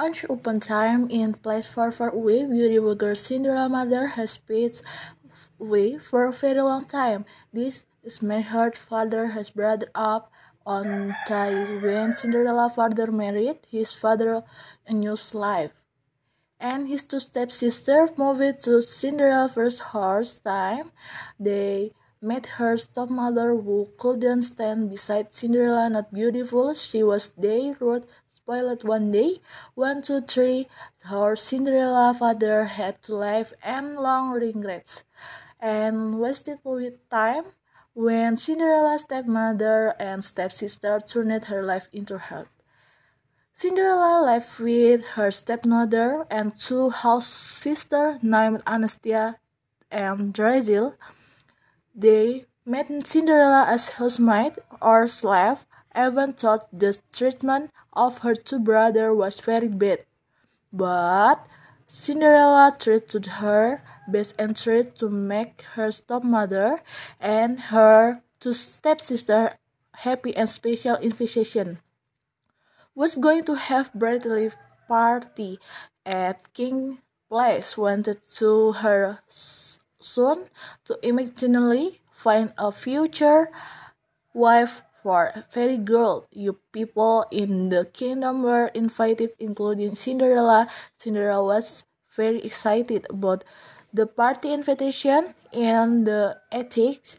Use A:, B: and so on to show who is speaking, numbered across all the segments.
A: Once upon time, in place far, far away, beautiful girl Cinderella's mother has been away for a very long time. This is when her father has brought up on time when Cinderella's father married his father a new life. And his two stepsisters moved to Cinderella's first horse time. They met her stepmother who couldn't stand beside Cinderella not beautiful. She was they wrote spoiled one day. One, two, three. Her Cinderella father had to live and long regrets and wasted with time when Cinderella's stepmother and stepsister turned her life into hell. Cinderella lived with her stepmother and two house sisters named Anastasia and Drizella. They met Cinderella as housemaid or slave. Even thought the treatment of her two brothers was very bad. But Cinderella treated her best and tried to make her stepmother and her two stepsisters happy and special invitation. Was going to have birthday party at King Place wanted to her soon to immediately find a future wife for fairy girl. You people in the kingdom were invited, including Cinderella. Cinderella was very excited about the party invitation and the ethics.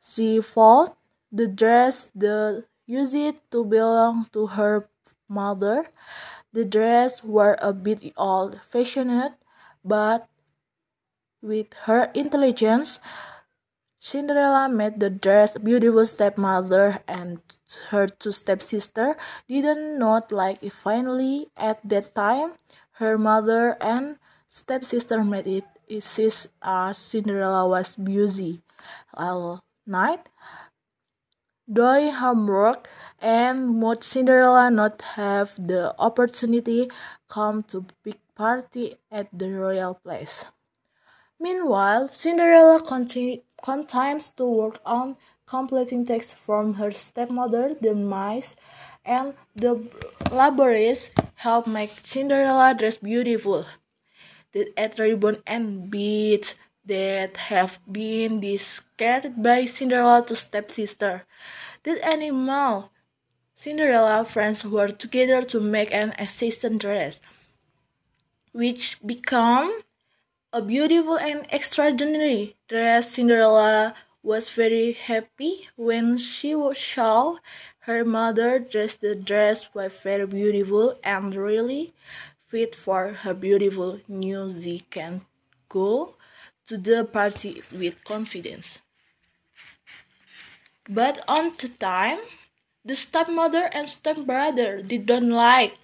A: She found the dress the used to belong to her mother. The dress were a bit old fashioned, but with her intelligence, Cinderella made the dress beautiful stepmother and her two stepsister didn't not like it finally at that time her mother and stepsister made it insist as ah, Cinderella was busy all night doing homework and would Cinderella not have the opportunity come to big party at the royal place. Meanwhile, Cinderella continued continues to work on completing texts from her stepmother, the mice, and the laborers help make Cinderella dress beautiful. The eight ribbon and beads that have been discarded by Cinderella to stepsister. The animal Cinderella friends work together to make an assistant dress, which become a beautiful and extraordinary dress, Cinderella was very happy when she saw her mother dress the dress was very beautiful and really fit for her beautiful new she can go to the party with confidence. But on the time, the stepmother and stepbrother didn't like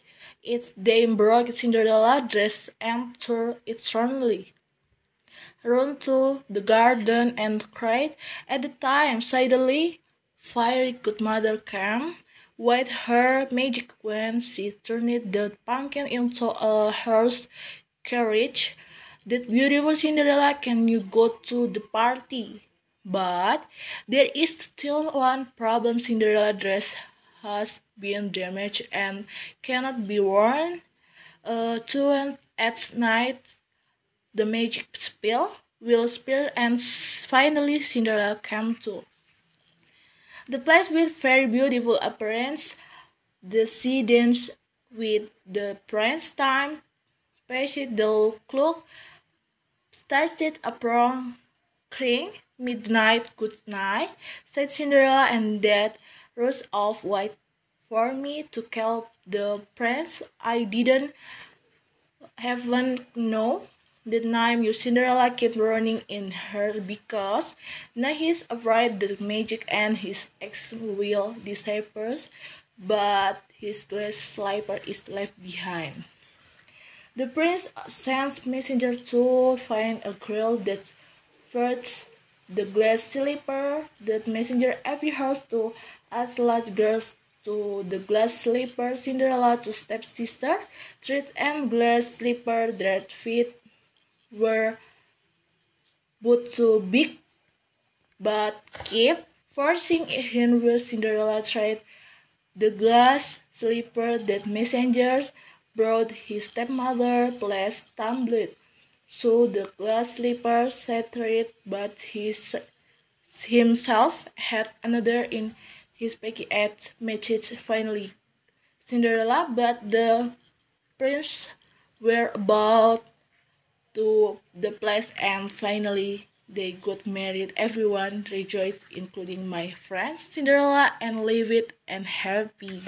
A: it. They broke Cinderella dress and tore it strongly run to the garden and cried. At the time, suddenly, fairy godmother came. With her magic wand, she turned the pumpkin into a horse carriage. That beautiful Cinderella, can you go to the party? But there is still one problem Cinderella dress has been damaged and cannot be worn. Uh, to at night the magic spell will spill and finally Cinderella came to. The place with very beautiful appearance, the sea with the prince time, passed the clock, started a upon crying midnight good night, said Cinderella, and that rose of white for me to help the prince. I didn't heaven know the you Cinderella kept running in her because now he's afraid the magic and his ex will disappear, but his glass slipper is left behind. The prince sends messenger to find a girl that fits the glass slipper. The messenger every house to ask large girls to the glass slipper Cinderella to stepsister, treat and glass slipper that fit were both too big but keep forcing Henry Cinderella tried the glass slipper that messengers brought his stepmother glass tumbler. So the glass slipper shattered, but he himself had another in his package matched finally. Cinderella but the prince were about to the place and finally they got married. Everyone rejoiced, including my friends Cinderella, and lived and happy.